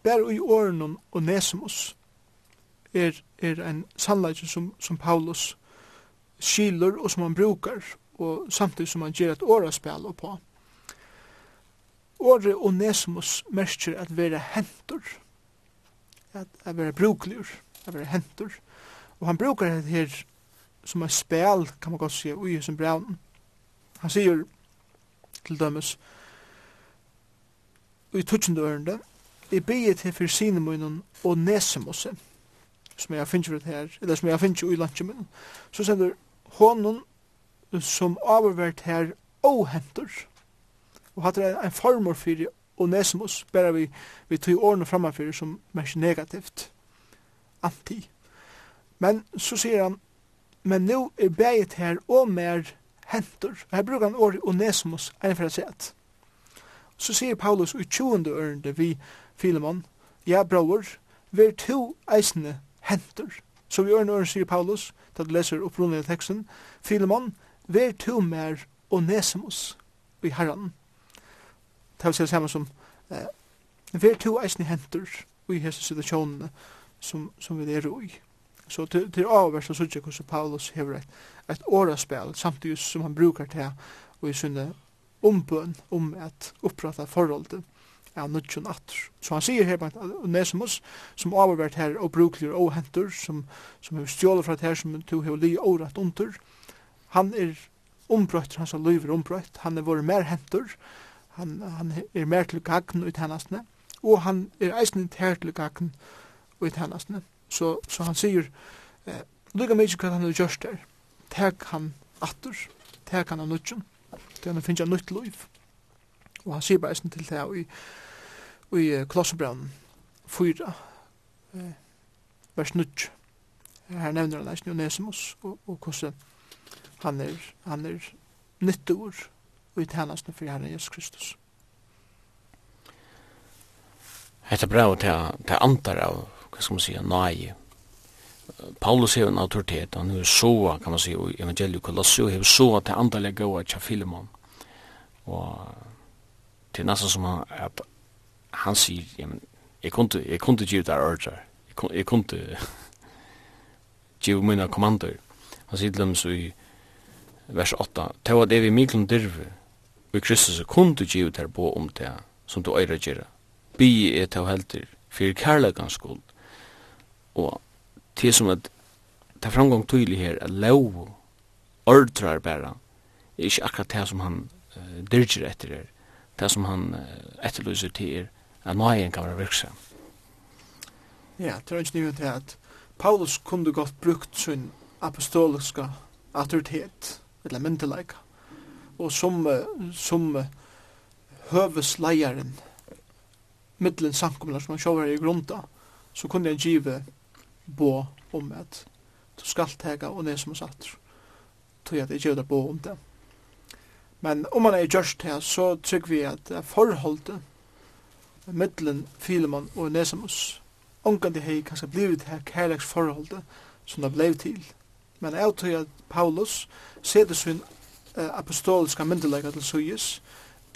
Bær i åren og nesimus er, er en sannleik som, som Paulus skiler og som han brukar og samtidig som han ger et åraspel og på. Åre Onesimus merker at være hentur, at, at være brukligur, at være hentur. Og han brukar det her som er spel, kan man godt sige, ui som braunen. Han sier til dømes, i tutsjende ørende, i bygget til fyrsinemunnen Onesimuse, som jeg finner ut her, eller som jeg finner i landet min, så sender hånden som avvært her åhenter. Og hatt det en, formor for Onesimus, bare vi, vi tog årene fremmefyr som mest negativt, anti. Men så sier han, men nå er beget her og mer henter. Her bruker han året Onesimus, enn for å si at. Så sier Paulus i 20. ørende vi Filemon, ja, bror, ver to eisende hentur. Så vi ørne ørne, sier Paulus, da du leser opprunnelige teksten, Filemon, ver to mer onesimus i herran. Det vil si det samme som eh, ver to eisne hentur i hese situasjonene som, som vi er i. Så til, til avvers så sier hvordan Paulus hever et, et åraspel samtidig som han brukar til og i sinne ombøn om at opprata forholdet av nudjon atter. Så han sier her på Onesimus, som avvært her og brukler og hentur, som, som er stjålet fra det her som to hever li året under, han er ombrøtt, hans liv er ombrøtt, han er vore mer hentur, han, han er mer til gagn ut hennastne, og han er eisen her til gagn ut hennastne. Så, så han sier, eh, lukka mykje hva han er gjørst der, tek han atter, tek han av nudjon, det han finnes nytt liv. Og han sier bare eisen til det her i, i Kolossebrevn 4, eh, vers 9. Her nevner han eisen Onesimus, og, og hvordan han er, han er nyttor og i tjenestene for Herren Jesus Kristus. Hetta brevet til, til antar av, hva skal man si, nøye. Paulus har en autoritet, han har soa, kan man si, i evangeliet Kolossio, har soa til antallet gåa tja Filemon. Og det er nesten som han, at han sier, ja, men, jeg kunne, jeg kunne give der ordre, jeg kunne, jeg kunne give mine kommander. Han sier til dem så i vers 8, til at er vi miklun dirve, og Kristus kunne give der bo om det, som du øyre gjerra. Bi er tau helter, fyrir kærlegans skuld. Og til som at, det er framgang tydelig her, at lov ordrar bæra, er ikke akkurat det som han uh, dirger etter her det som han etterlyser til er at nøyen kan være virksom. Ja, det er ikke nye til at Paulus kunde godt brukt sin apostoliska autoritet, eller myndelaika, og som, som høvesleieren middelen samkomlar som han sjåver i grunda, så kunne han give bo om at du skal tega og nesum og satt, Tog at jeg gjør det bo om det. Men om man er gjørst her, så trygg vi at forholdet mittelen Filemon og Nesamus, omgang det hei kanskje det her kærleks forholdet som det blei til. Men jeg tror at Paulus seder sin eh, apostoliska myndelega til suyes,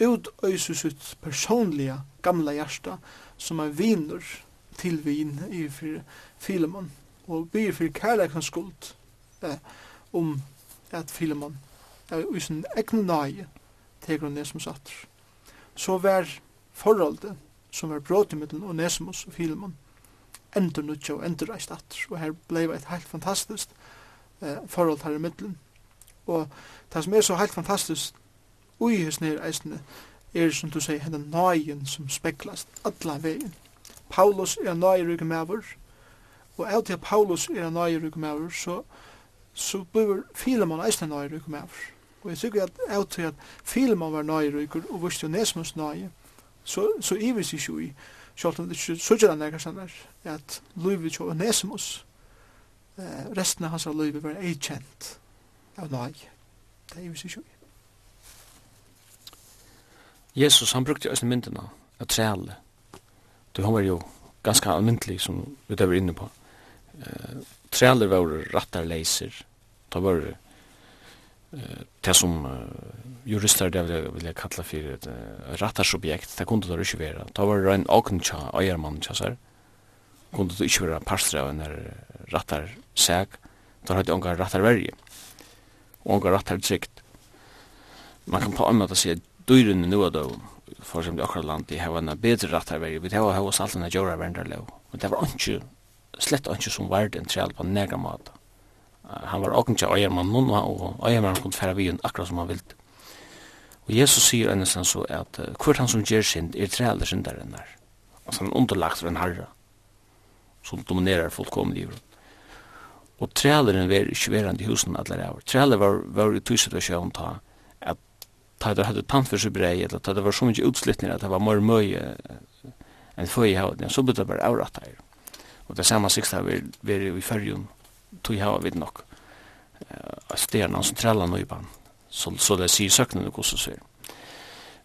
ut øysu sitt personliga gamla hjärsta som er viner til vin i for Filemon og byr for kærleksens skuld eh, om at Filemon i sin egnu nage teker hun Nesmus atter. Så var forholdet som var brått i middelen og Nesmus og Filemon endur nutja og endur reist atter. Og her blei et heilt fantastiskt eh, forhold her i middelen. Og det som er så heilt fantastisk ui hos nere eisne er som du sier hendan nagen som speklast alla vegin. Paulus er en nage mavur og av til Paulus er en nage mavur så, så blir Filemon eisne nage mavur. Og jeg sikker at jeg tror at filmen var nøyre, og vurs til Nesmus nøy, så, så ivis ikke i, selv om det ikke sikker han nærkast annars, at Løyvi tjå Nesmus, eh, resten av hans av Løyvi var ei kjent av nøy. Det er ivis ikke i. Jesus, han brukte også myndina, av træle. Du, han var jo ganske almindelig, som vi var inne på. Eh, træler var rattarleiser, ta var det det som uh, jurister det vil jeg kalla for et uh, rattarsobjekt, det kunne det ikke være. Det var en åken tja, eiermann tja sær. Kunne det ikke være parstre av en rattarsæk. Da hadde ångar rattarverje. Ångar rattartrykt. Man kan på en måte si at dyrene nu er dem, for eksempel i akkurat land, de har en bedre rattarverje. Vi har hos alt denne jorda vendarlov. Men det var ikke, slett ikke som var den treal på nega måte han var åkken til eiermann noen, og eiermann kunne fære byen akkurat som han ville. Og Jesus sier enn ennesten så at uh, hvert han som gjør synd er tre alle enn der. Altså han underlagt for en herre som dominerer fullkomne livet. Og træleren var ikke verand i husen alle ræver. Træler var, var i tusen og sjøen ta at ta det hadde tant for så brei, eller ta det var så mye utslittning at det var mer møye enn føye i havden, så ble det bare avratt her. Og det samme sikst her var i fyrjun tog jag vid nok uh, stegarna som i ban så, så det sier søknen og så sier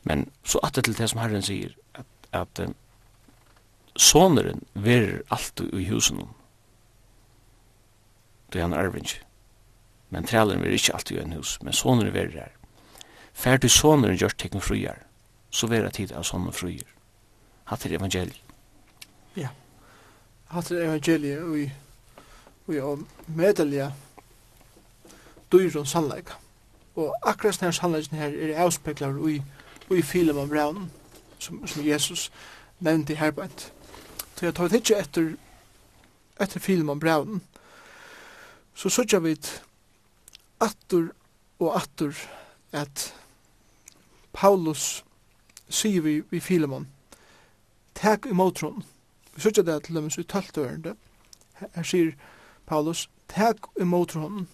men så at det til det som Herren sier at, at uh, soneren verer alltid i husen då han arvinge. men trällen verer ikke alltid i en hus men soneren verer der færdig soneren gjørs tekken fruer så verer tid av sonen fruer hatt er evangeliet ja. Hatt er evangeliet og i vi har medelig dyr og sannleika. Og akkurat denne sannleikken her er avspeklar i, i film av braunen, som, som Jesus nevnte i herbeint. Så jeg tar det ikke etter, etter film av braunen, så sørger vi atur og atur at Paulus sier vi i Filemon, takk i motron Vi sørger det til dem som er talt Her sier Paulus, Paulus, tak imot honom.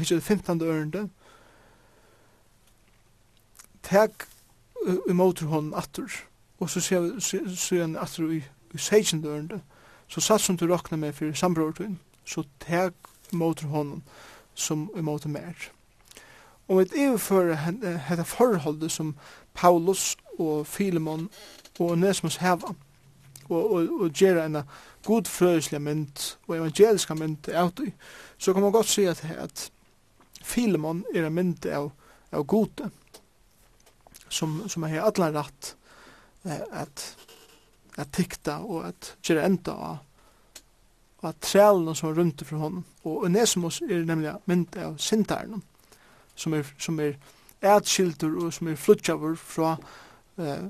Ikke det 15. ørende. Tak i honom atter. Og så ser han atter i, i 16. ørende. Så satt som du råkna med for sambrortun, så tak imot honom som imot mer. Og vi overfører dette forholdet som Paulus og Filemon og Nesmus heva, og, og, og gjør en godfrøysliga mynd og evangeliska mynd av det, så kan man godt si at, at Filemon er en mynd av, av gode, som, som er allan rett at, at tikta og at gjøre enda av av trælene som er rundt fra honom. Og Onesimus er nemlig mynd av sintaren, som er, som er ætskildur og som er flutjavur fra eh,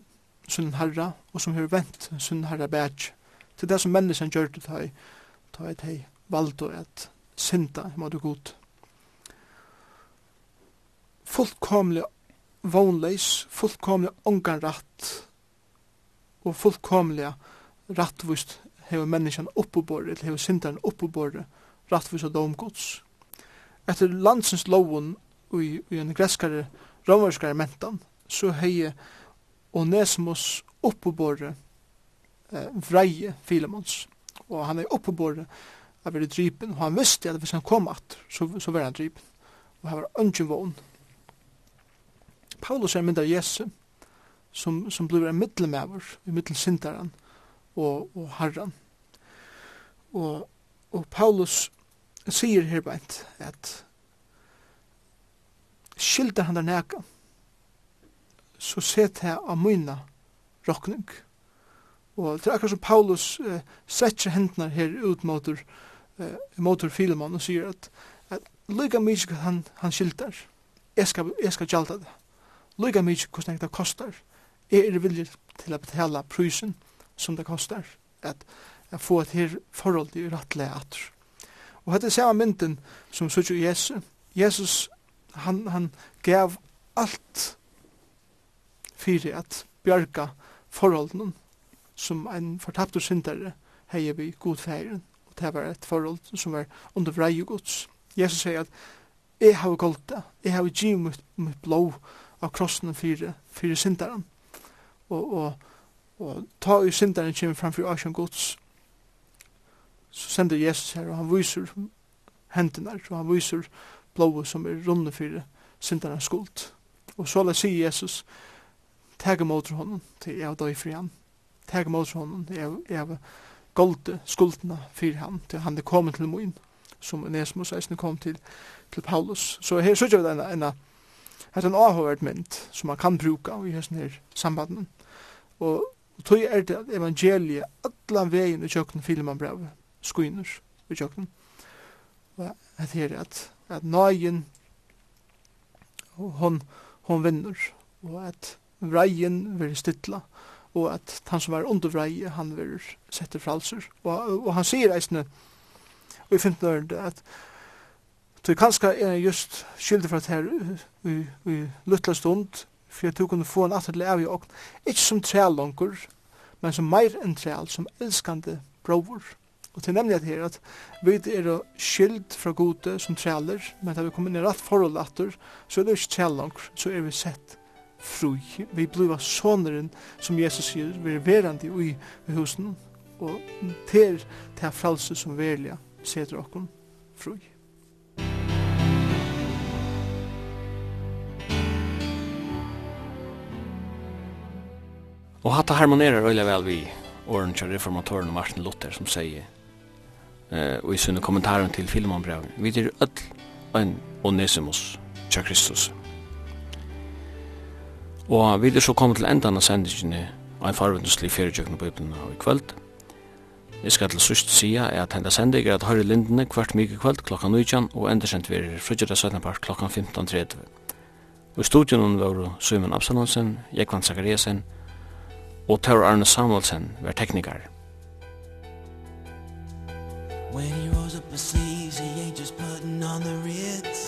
sunn herra og som har vent sunn herra bætj til det som menneskene gjør det, ta i, ta i valgt og et synda, må du god. Fullkomlig vånleis, fullkomlig ånganratt, og fullkomlig rattvist hever menneskene oppoborre, eller hever syndaren oppoborre, rattvist av domgods. Etter landsens loven i, i en greskare, romerskare mentan, så heie Onesimus oppoborre, eh, vreie Filemons. Og han er oppe på av være drypen, og han visste at hvis han kom at, så, så var han drypen. Og han var ønsken vån. Paulus er mindre Jesu, som, som blir en middelmæver, i middelsinteren og, og herren. Og, og Paulus sier her beint at skilder han der neka, så set jeg av myna rokning. Og det er akkurat som Paulus eh, setter hendene her ut mot, eh, motor Filemon og sier at, at lykka mykje han, han skiltar, jeg skal, jeg skal gjalda det. Lykka mykje hvordan det kostar. Jeg er villig til å betala prysen som det kostar. At, at få et her forhold til rettelig atter. Og dette er samme mynden som sier Jesus. Jesus, han, han gav alt fyrir at bjarga forholdene som en fortapt og syndere heier vi god feiren. Og det var et forhold som var under vrei gods. Jesus sier at jeg har gått det, jeg har givet mitt, mitt blå av krossen for, for synderen. Og, og, og ta i synderen kommer framfor Asjan gods. Så sender Jesus her, og han viser hendene, og han viser blået som er runde for syndernes skuld. Og så la sier Jesus, tag imot honom til jeg og døy fri han teg mot honom, jeg har golde skuldna fyrir han, til han er kommet til moin, som Nesmus eisne kom til, til Paulus. Så her sørger vi en, en, en, en avhørt mynd, som man kan bruka i hessen her sambanden. Og tog er det at evangeliet, alla vegin i kjøkken filman brev, skuiner i tjokken. Og at her at, at nøyen, hon, hon vinner, og at vreien vil stytla. og og at han som var undervrei, han vil sette fralser. Og, og han sier eisne, og i 15 år, at du kanskje er just skyldig for at her i, i luttla stund, for at du kunne få en atterlig av i åkn, ikke som trælonker, men som meir enn træl, som elskande brovor. Og til nemlig at her, at vi er skyld fra gode som træler, men da vi kommer inn i rett forhold atter, så er det ikke trælonker, så er vi sett fru. Vi bliva soneren, som Jesus sier, vi er verandi i husen, og til til fralse som verliga seter okkon fru. Og hatta harmonerar øyla vel vi åren til reformatoren Martin Luther som sier eh, og i sunne kommentaren til filmanbrevet vi er öll en onesimus til Kristus. Og vi er så kommet til endan av sendingene av en farvinduslig fjertjøkken på Bibelen i kvöld. Jeg skal til sørst sida er at henda sendig er at høyre lindene hvert mye kvöld klokka 19 og endersendt vi er frugera 17 part klokka 15.30. Og i studionen var Søyman Absalonsen, Jekvann Zakariasen og Tor Arne Samuelsen var teknikar. When he rose up the sleeves, he ain't just putting on the ritz.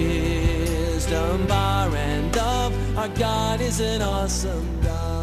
wisdom bar and dove. Our God is an awesome God.